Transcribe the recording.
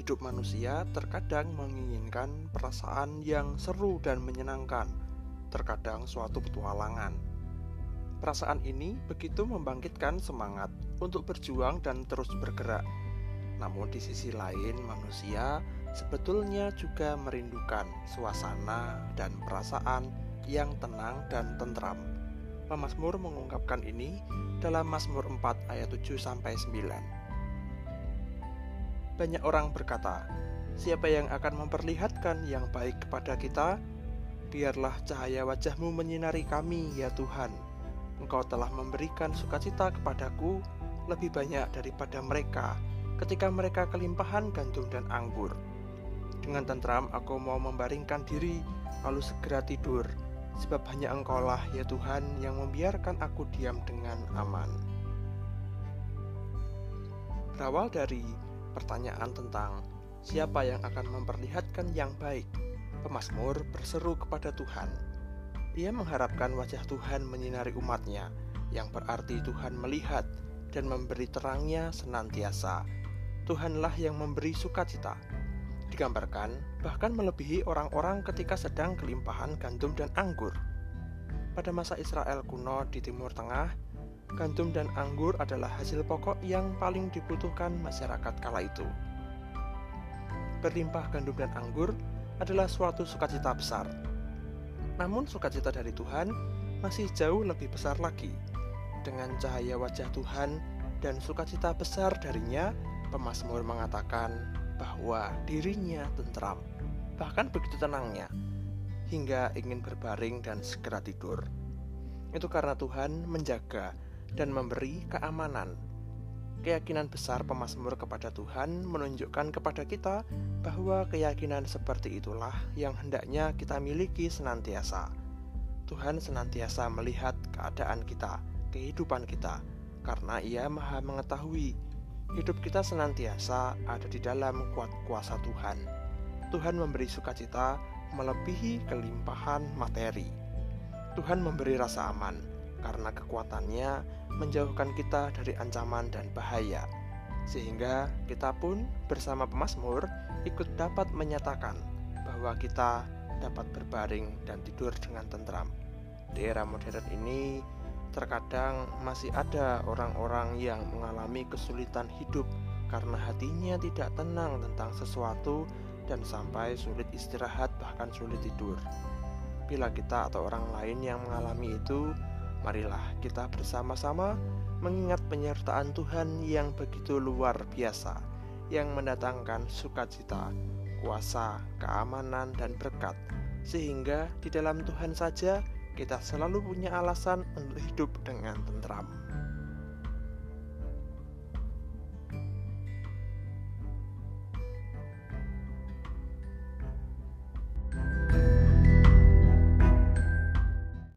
Hidup manusia terkadang menginginkan perasaan yang seru dan menyenangkan, terkadang suatu petualangan. Perasaan ini begitu membangkitkan semangat untuk berjuang dan terus bergerak. Namun, di sisi lain, manusia sebetulnya juga merindukan suasana dan perasaan yang tenang dan tentram. Pemasmur mengungkapkan ini dalam Mazmur 4 ayat 7 sampai 9. Banyak orang berkata, "Siapa yang akan memperlihatkan yang baik kepada kita? Biarlah cahaya wajahmu menyinari kami, ya Tuhan. Engkau telah memberikan sukacita kepadaku lebih banyak daripada mereka ketika mereka kelimpahan gandum dan anggur. Dengan tentram aku mau membaringkan diri, lalu segera tidur, sebab hanya Engkaulah, ya Tuhan, yang membiarkan aku diam dengan aman." Berawal dari pertanyaan tentang siapa yang akan memperlihatkan yang baik, pemazmur berseru kepada Tuhan. Ia mengharapkan wajah Tuhan menyinari umatnya, yang berarti Tuhan melihat dan memberi terangnya senantiasa. Tuhanlah yang memberi sukacita. Digambarkan bahkan melebihi orang-orang ketika sedang kelimpahan gandum dan anggur. Pada masa Israel kuno di Timur Tengah, gandum dan anggur adalah hasil pokok yang paling dibutuhkan masyarakat kala itu. Berlimpah gandum dan anggur adalah suatu sukacita besar. Namun sukacita dari Tuhan masih jauh lebih besar lagi. Dengan cahaya wajah Tuhan dan sukacita besar darinya, pemazmur mengatakan bahwa dirinya tentram, bahkan begitu tenangnya, hingga ingin berbaring dan segera tidur. Itu karena Tuhan menjaga dan memberi keamanan. Keyakinan besar pemazmur kepada Tuhan menunjukkan kepada kita bahwa keyakinan seperti itulah yang hendaknya kita miliki senantiasa. Tuhan senantiasa melihat keadaan kita, kehidupan kita, karena Ia Maha Mengetahui. Hidup kita senantiasa ada di dalam kuat kuasa Tuhan. Tuhan memberi sukacita melebihi kelimpahan materi. Tuhan memberi rasa aman karena kekuatannya menjauhkan kita dari ancaman dan bahaya, sehingga kita pun bersama pemazmur ikut dapat menyatakan bahwa kita dapat berbaring dan tidur dengan tentram. Di era modern ini, terkadang masih ada orang-orang yang mengalami kesulitan hidup karena hatinya tidak tenang tentang sesuatu dan sampai sulit istirahat, bahkan sulit tidur. Bila kita atau orang lain yang mengalami itu Marilah kita bersama-sama mengingat penyertaan Tuhan yang begitu luar biasa, yang mendatangkan sukacita, kuasa, keamanan, dan berkat, sehingga di dalam Tuhan saja kita selalu punya alasan untuk hidup dengan tentram.